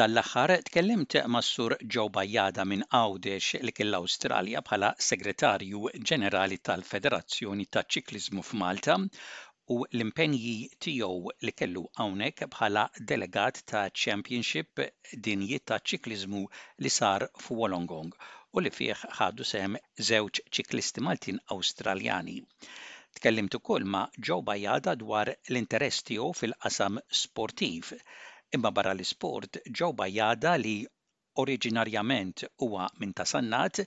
Dan l-aħħar tkellimt mas-Sur Joe Bajada minn Għawdex li kien l-Awstralja bħala Segretarju Ġenerali tal-Federazzjoni taċ-Ċikliżmu f'Malta u l-impenji tiegħu li kellu hawnhekk bħala delegat taċ-Championship Dinji taċ-Ċikliżmu li sar f'Wollongong u li fih ħadu sehem żewġ ċiklisti Maltin Awstraljani. Tkellimt ukoll ma' Joe Bajada dwar l-interess tiegħu fil-qasam sportiv. Imma barra l-isport, Joe Bajada li oriġinarjament huwa minn Ta' Sannat,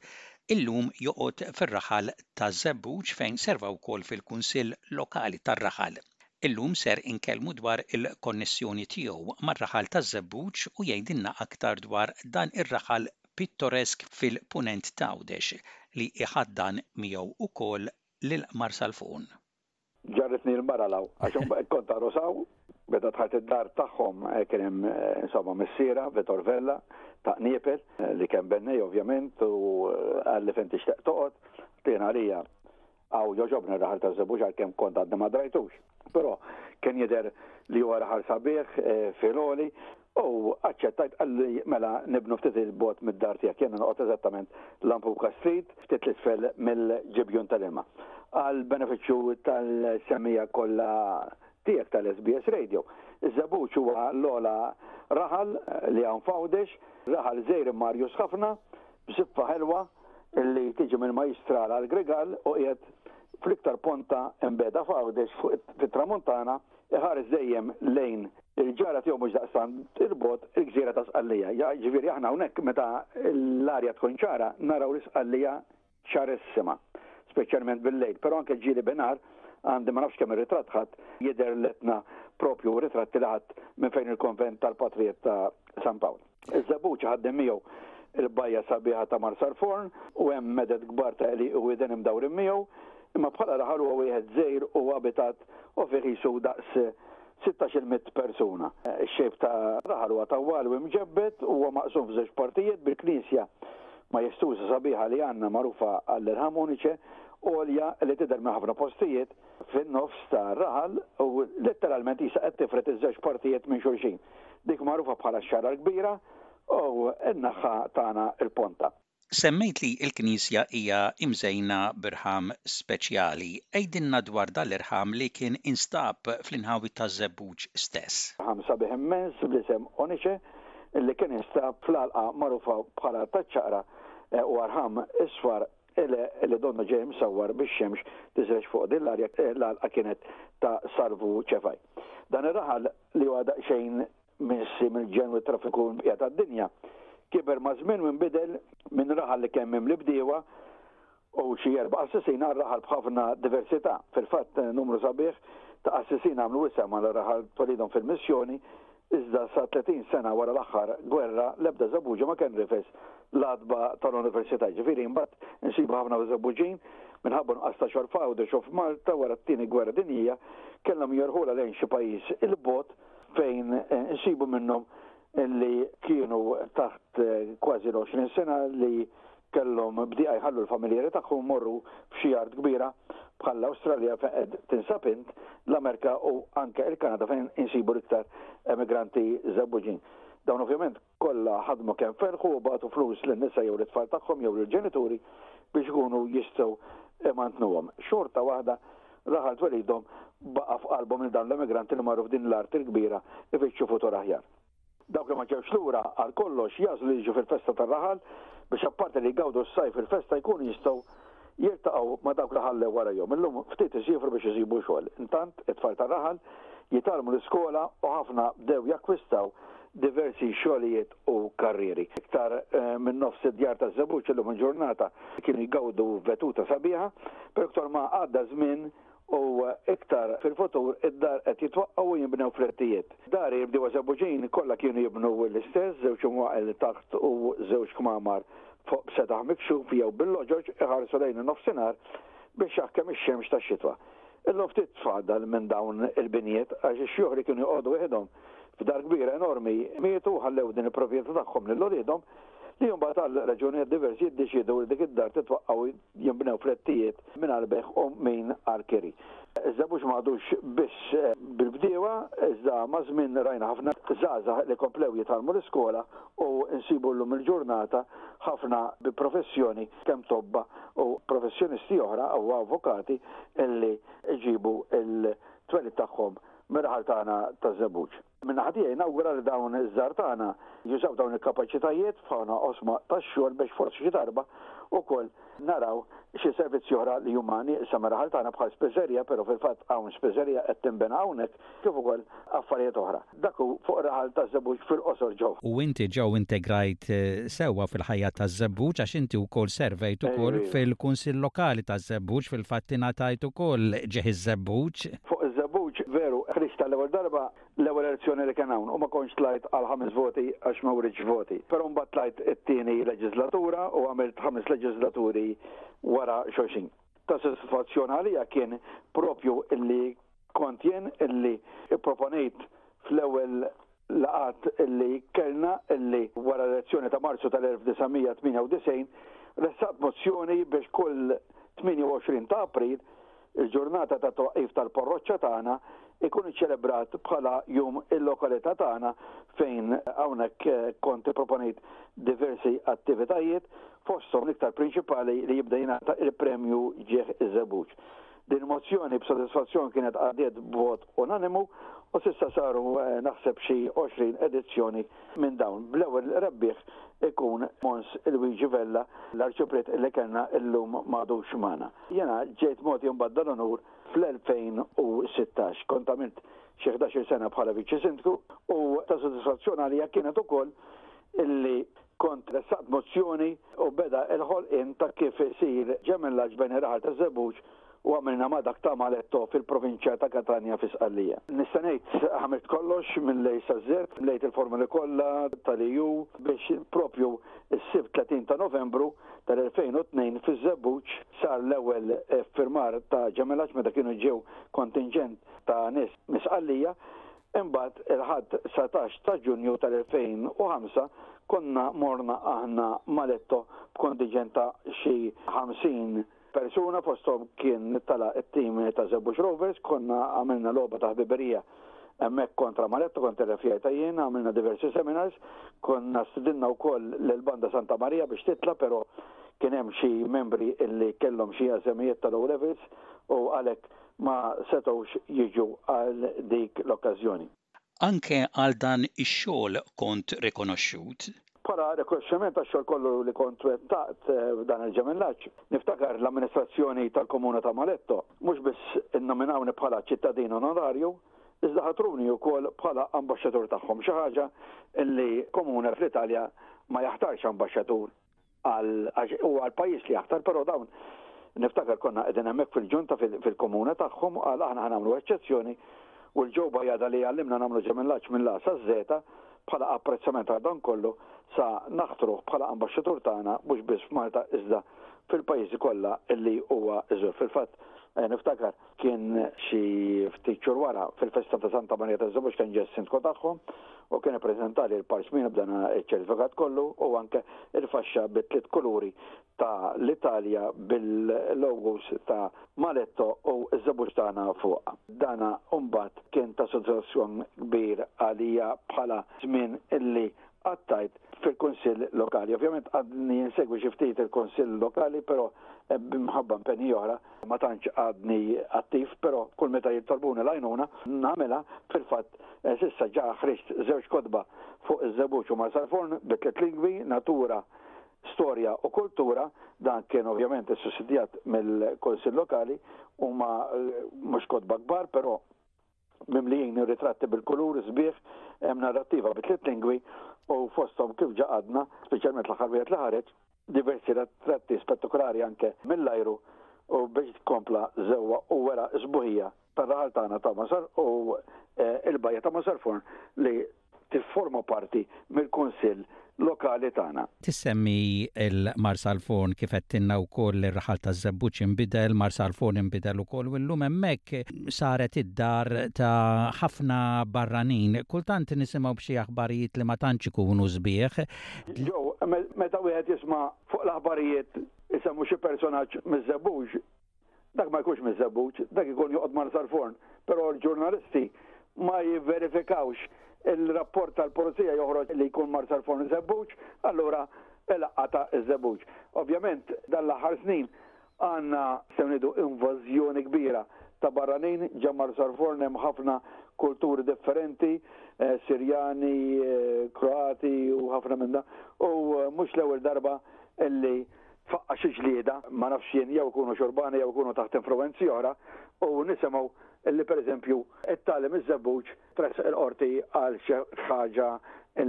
illum joqgħod fir-raħal ta' Żebbuġ fejn serva wkoll fil-Kunsill Lokali tar-raħal. Illum ser inkellmu dwar il-konnessjoni tiegħu mar-raħal ta' Żebbuġ u jgħidilna aktar dwar dan ir-raħal pittoresk fil-Punent t'Għawdex li jħaddan miegħu wkoll lil Marsalfon. Ġarretni l-mara law, għax imbagħad kont għarus hawn, meta dħalt id-dar tagħhom eh, kien hemm eh, insomma missiera Vitor Vella ta' Qniepel eh, li kemm bennej ovvjament u għalli fejn tixtaq toqgħod, tiena għalija għaw joġobni raħal ta' żebux għal kemm kont għadni ma drajtux. Però kien jidher li huwa raħal sabiħ filoli U aċċettajt, qalli mela nibnu ftit 'il bogħod mid-dar tiegħek, jiena noqgħod eżattament Lampuka Street, ftit 'l isfel mill-ġibjun tal-ilma. Għal benefiċċju tal-semmija kollha tiegħek tal-SBS Radio, iż-Żebbuġ huwa l-ogħla raħal li hawn f'Għawdex, raħal żgħir imma arjuż ħafna, b'żiffa ħelwa li tiġi mill-Majjistral għall-Grigal u qiegħed fl-iktar ponta mbiegħda f'Għawdex fuq it-Tramuntana, iħares dejjem lejn il-ġara tiegħu mhux daqstant 'il bogħod, il-gżira ta' Sqallija. Jiġifieri aħna hawnhekk meta l-arja tkun ċara naraw lil Sqallija ċarissima, speċjalment bil-lejl, però anke ġieli binhar għandi ma nafx kemm ir-ritratt ħadt, jidher l-Etna proprju ritratti li ħadt minn fejn il-konvent tal-Patrijiet ta' San Pawl. Iż-żebbuġ iħaddem miegħu l-bajja sabiħa ta' Marsalforn u hemm meded kbar ta' qliq u widen imdawrin miegħu, imma bħala raħal huwa wieħed żgħir u abitat u fih qisu daqs sittax-il mitt persuna. Ix-xejb ta' raħal huwa tawwal u imġebbed u huwa maqsum f'żewġ partijiet bil-knisja majestuża sabiħa li għandna magħrufa għall-Erħa Munice, għolja li tidher minn ħafna postijiet, fin-nofs ta' raħal u letteralment qisha qed tifred iż-żewġ partijiet minn xulxin. Dik magħrufa bħala x-Xagħra l-Kbira u n-naħa tagħna l-Ponta. Semmejt li l-knisja hija imżejna b'irħam speċjali. Għidilna dwar dan l-irħam li kien instab fl-inħawi taż-Żebbuġ stess. Irħam sabiħ immens bl-isem Onice li kien instab fl-għalqa magħrufa bħala taċ-Ċaqra. Huwa rħam isfar Ele li donnu ġej msawwar bix-xemx tiżreġ fuq din l-arja, l-għalqa kienet ta' Sarvu Cefai. Dan ir-raħal, li huwa daqsxejn minssi mill-ġenn u t-traffiku u l-bqija tad-dinja, kiber maż-żmien u nbidel minn raħal li kemm mimli bdiewa u xi erba' qassisin għal raħal b'ħafna diversità. Fil-fatt, numru sabiħ ta' qassisin għamlu isem għal raħal twelidhom fil-missjoni Iżda sa 30 sena wara l-aħħar gwerra l-ebda żebbuġa ma kien rifes l-għatba tal-Università. Jiġifieri imbagħad insibu ħafna miż-żebbuġin, minħabba nuqqas ta' xorb f'Għawdex u f'Malta wara t-Tieni Gwerra Dinjija, kellhom jorħulha lejn xi pajjiż 'il bogħod fejn insibu minnhom li kienu taħt kważi l-20 sena li Kellhom bdieqa jħallu l-familjeri tagħhom u jmorru f'xi art kbira bħall-Awstralja fejn qed tinsab int, l-Amerika u anke il-Kanada fejn insibu l-iktar emigranti żewwġin. Dawn ovvjament kollha ħadmu kemm ferħu u bagħtu flus lin-nisa jew lit-tfal tagħhom jew lill-ġenituri biex ikunu jistgħu imantnuhom. Xorta waħda raħal twelidhom baqa' f'qalbhom lil dawn l-emigranti li marru f'din l-art il-kbira jfittxu futur aħjar. Dawk li ma ġewx lura għal kollox jagħżlu jiġu fil-festa tar-raħal biex apparti li jgawdu s-sajf fil-festa jkunu jistgħu jiltaqgħu ma' dawk li ħallew warajhom. Illum ftit isiefru biex isibu xogħol. Intant, it-tfal tar-raħal jitgħallmu l-iskola u ħafna bdew jakkwistaw diversi xogħlijiet u karrieri. Iktar minn nofs id-djar taż-Żebbuġ illum il-ġurnata kienu jgawdu vetuta sabiħa, però iktar ma għadda ż-żmien u iktar fil-futur id-dar qed jitwaqqgħu u jinbnew flettijiet. Dari l-bdiewa Żebbuġin kollha kienu jibnu l-istess, żewġ imwaqel taħt u żewġ kmamar fuq b'setaħ mikxuf jew bil-loġoġ iħarsu lejn in-nofsinhar biex jaħkem ix-xemx tax-xitwa. Illum ftit fadal minn dawn il-binjiet għax ix-xjuħ li kienu joqogħdu weħidhom f'dar kbira enormi mietu u ħallew din il-propjetà tagħhom lil uliedhom li mbagħad għal raġunijiet diversi jiddeċiedu li dik id-dar titwaqqgħu jinbnew flettijiet minn għarbejħ u minn arkeri. Iżda mhux m'għadux biss eh, bil-bdiewa, iżda ma' żmien rajna ħafna żgħażagħ li komplew jitgħallmu l-iskola u nsibu llum il-ġurnata ħafna bi professjoni kemm tobba u professjonisti oħra u avukati illi ġibu il-twelid tagħhom mir-raħal tagħna ta' żebbuġ. Min-naħa tiegħi nawgura li dawn iż-żgħar tagħna jużaw dawn il-kapaċitajiet f'ħafna oqsma tax-xogħol biex forsi xi darba wkoll naraw xi servizzi oħra li huma nieqsa mir-raħal tagħna bħal spiżerija, però fil-fatt hawn spiżerija qed tinbena hawnhekk, kif ukoll affarijiet oħra. Dak hu fuq ir-raħal taż-Żebbuġ fil-qosor Joe. U inti Joe integrajt sewwa fil-ħajja taż-Żebbuġ għax inti wkoll servejt ukoll fil-Kunsill Lokali taż-Żebbuġ, fil-fatt ingħatajt ukoll ġieħ iż-Żebbuġ. Fuq iż-żebbuġ, veru, ħriġt għall-ewwel darba l-ewwel elezzjoni li kien hawn u ma kontx tlajt għal ħames voti għax ma writx voti. Però mbagħad tlajt it-tieni leġiżlatura u għamilt ħames leġiżlaturi wara xulxin. Ta' sodisfazzjon għalija kien proprju illi kont jien illi pproponejt fl-ewwel laqgħat li kellna li wara l-elezzjoni ta' Marzu tal-1998 ressaqt mozzjoni biex kull 28 ta' April, il-ġurnata tat-twaqqif tal-parroċċa tagħna, ikun iċċelebrat bħala jum il-lokalità tagħna fejn hawnhekk kont ipproponejt diversi attivitajiet fosthom l-iktar prinċipali li jibda jingħata l-Premju Ġieħ Iż-Żebbuġ. Din il-mozzjoni b'sodisfazzjon kienet għaddiet b'vot unanimu u s'issa saru eh, naħseb xi 20 edizzjoni minn dawn. Bl-ewwel rebbieħ ikun Mons Luigi Vella l-arċipriet li kellna illum m'għadux magħna. Jena ġejt moti mbagħad dal-onur fl-2016. Kont għamilt xi 11 sena bħala viċi sindku u ta' sodisfazzjon għalija kienet ukoll illi Kont ressaqt mozzjoni u beda l-ħolqien ta' kif isir ġemellaġġ bejn ir-raħal ta' Żebbuġ u Għamilna ma' dak ta' Maletto fil-provinċja ta' Catania fi Sqallija. Nista' ngħid għamilt kollox mill-A saz, mlejt il-formoli kollha tal-EU biex propju s-Sibt 30 ta' Novembru tal-2002 fiż-Żebbuġ sar l-ewwel iffirmar ta' ġemellaġġ meta kienu ġew kontinġent ta' nies minn Sqallija. Imbagħad il-Ħadd 19 ta' Ġunju tal-2005 konna morna aħna ma' Letto b'kontinġent ta' xi 50 persuna fosthom kien tala' it-tim ta' Żebbuġ Rovers, konna għamilna logħba ta' ħbiberija hemmhekk kontra ma' Letto kont irrefjajtha jien, għamilna diversi seminars, konna stidinna wkoll lill-Banda Santa Marija biex titla' però kien hemm xi membri illi kellhom xi għażemijiet tal-O Levels u għalhekk ma setgħux jiġu għal dik l-okkażjoni. Anke għal dan ix-xogħol kont rikonoxxut. Bħala rikonoxximent għax-xogħol kollu li kont wettaqt f'dan il-ġemellaġġ, niftakar l-amministrazzjoni tal-Komuna ta' Maletto mhux biss innominawni bħala ċittadin onorarju, iżda ħatruni wkoll bħala ambaxxatur tagħhom, xi ħaġa li Komuna fl-Italja ma jaħtarx ambaxxatur. għax huwa l-pajjiż li aktar, però dawn niftakar konna qegħdin hemmhekk fil-ġunta fil-komuna tagħhom għal aħna ħanamlu eċċezzjoni u l-ġewba jada li għallimna nagħmlu ġemillaġġ minn lasa żeta bħala apprezzament għal dan kollu sa naħtruh bħala ambaxxatur tagħna mhux biss f'Malta iżda fil-pajjiżi kollha li huwa iżur. Fil-fatt eh, niftakar Kien xi ftit xhur wara, fil-festa ta' Santa Marija ta' Żebbuġ kien ġie s-Sindku tagħhom u kien ippreżentali l-parsmin b'dan iċ-ċertifikat kollu u anke l-faxxa bit-tliet kuluri ta' l-Italja bil-logos ta' Maletto u ż-Żebbuġ tagħna fuqha. Dan mbagħad kien ta' sodisfazzjon kbir għalija bħala żmien li għat-tajt fil-Kunsill Lokali. Ovvjament għadni jinsegwi xi ftit il-Kunsill Lokali, però eh, b'imħabba mpenji oħra ma tantx għadni attiv, però kull meta jitolbuni l-għajnuna nagħmilha fil-fatt eh, sissa ġa ħriġt żewġ kodba fuq iż-żewġ u Marsalforn bi tliet lingwi, natura, storja u kultura, dan kien ovvjament sussidjat mill-Kunsill Lokali huma eh, mhux kodba kbar, però mimlijin ir-ritratti bil-kulur sbieħ, hemm narrattiva bi tliet lingwi u fosthom kif ġa għadna, speċjalment l-aħħar wieħed li ħareġ, diversi ritratti spettakolari anke mill-ajru u biex tkompla żewwa u wera s-sbuħija tar-raħal tagħna ta' Masar u l-bajja ta' Masarforn li tifforma parti mill-Kunsill Lokali tagħna. Tissemmi l-Marsalforn kif għedtilna wkoll li r-raħal taż-Żebbuġ inbidel, Marsalforn inbidel ukoll u llum hemmhekk saret id-dar ta' ħafna barranin. Kultant nisimgħu b'xi aħbarijiet li ma tantx ikunu sbieħ. Joe, meta wieħed jisma' fuq l-aħbarijiet isemmu xi personaġġ miż-Żebbuġ, Dak ma jkunx miż-żebbuġ, dak ikun joqgħod mar sal-forn. Però l-ġurnalisti ma jivverifikawx il-rapport tal-pulizija joħroġ li jkun mar sal-forn żebbuġ, allura ilaqqa' ta' iż-żebbuġ. Ovvjament dan l-aħħar snin għandna, nistgħu ngħidu, invażjoni kbira ta' barranin ġa mar sal-forn, hemm ħafna kulturi differenti, Sirjani, Kroati u ħafna minn da, u mhux l-ewwel darba illi Faqqa' xi ġlieda, ma nafx jien, jew ikunu xurbani jew ikunu taħt influwenzi oħra, u nisimgħu li pereżempju t-tali miż-Żebbuġ tressaq il-Qorti għal xi ħaġa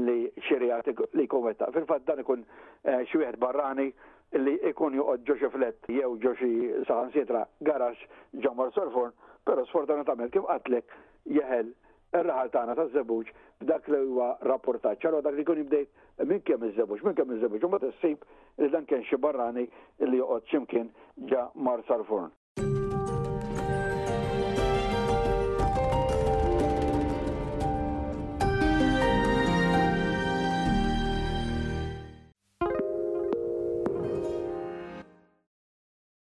li xi reat li jkun wettaq. Fil-fatt dan ikun xi wieħed barrani li jkun joqgħod ġo xi flett jew ġo xi saħansitra garaxx ġo Mors Orfurn, però sfortunatament kif qattlek jeħel ir-raħal tagħna taż-żebbuġ b'dak li huwa rapportat. Ċara dak li jkun jibdejt minn kemm iż-żebbuġ, minn kemm iż-żebbuġ, imbagħad issib li dan kien xi barrani li joqgħod xi mkien ġa Marsalfurn.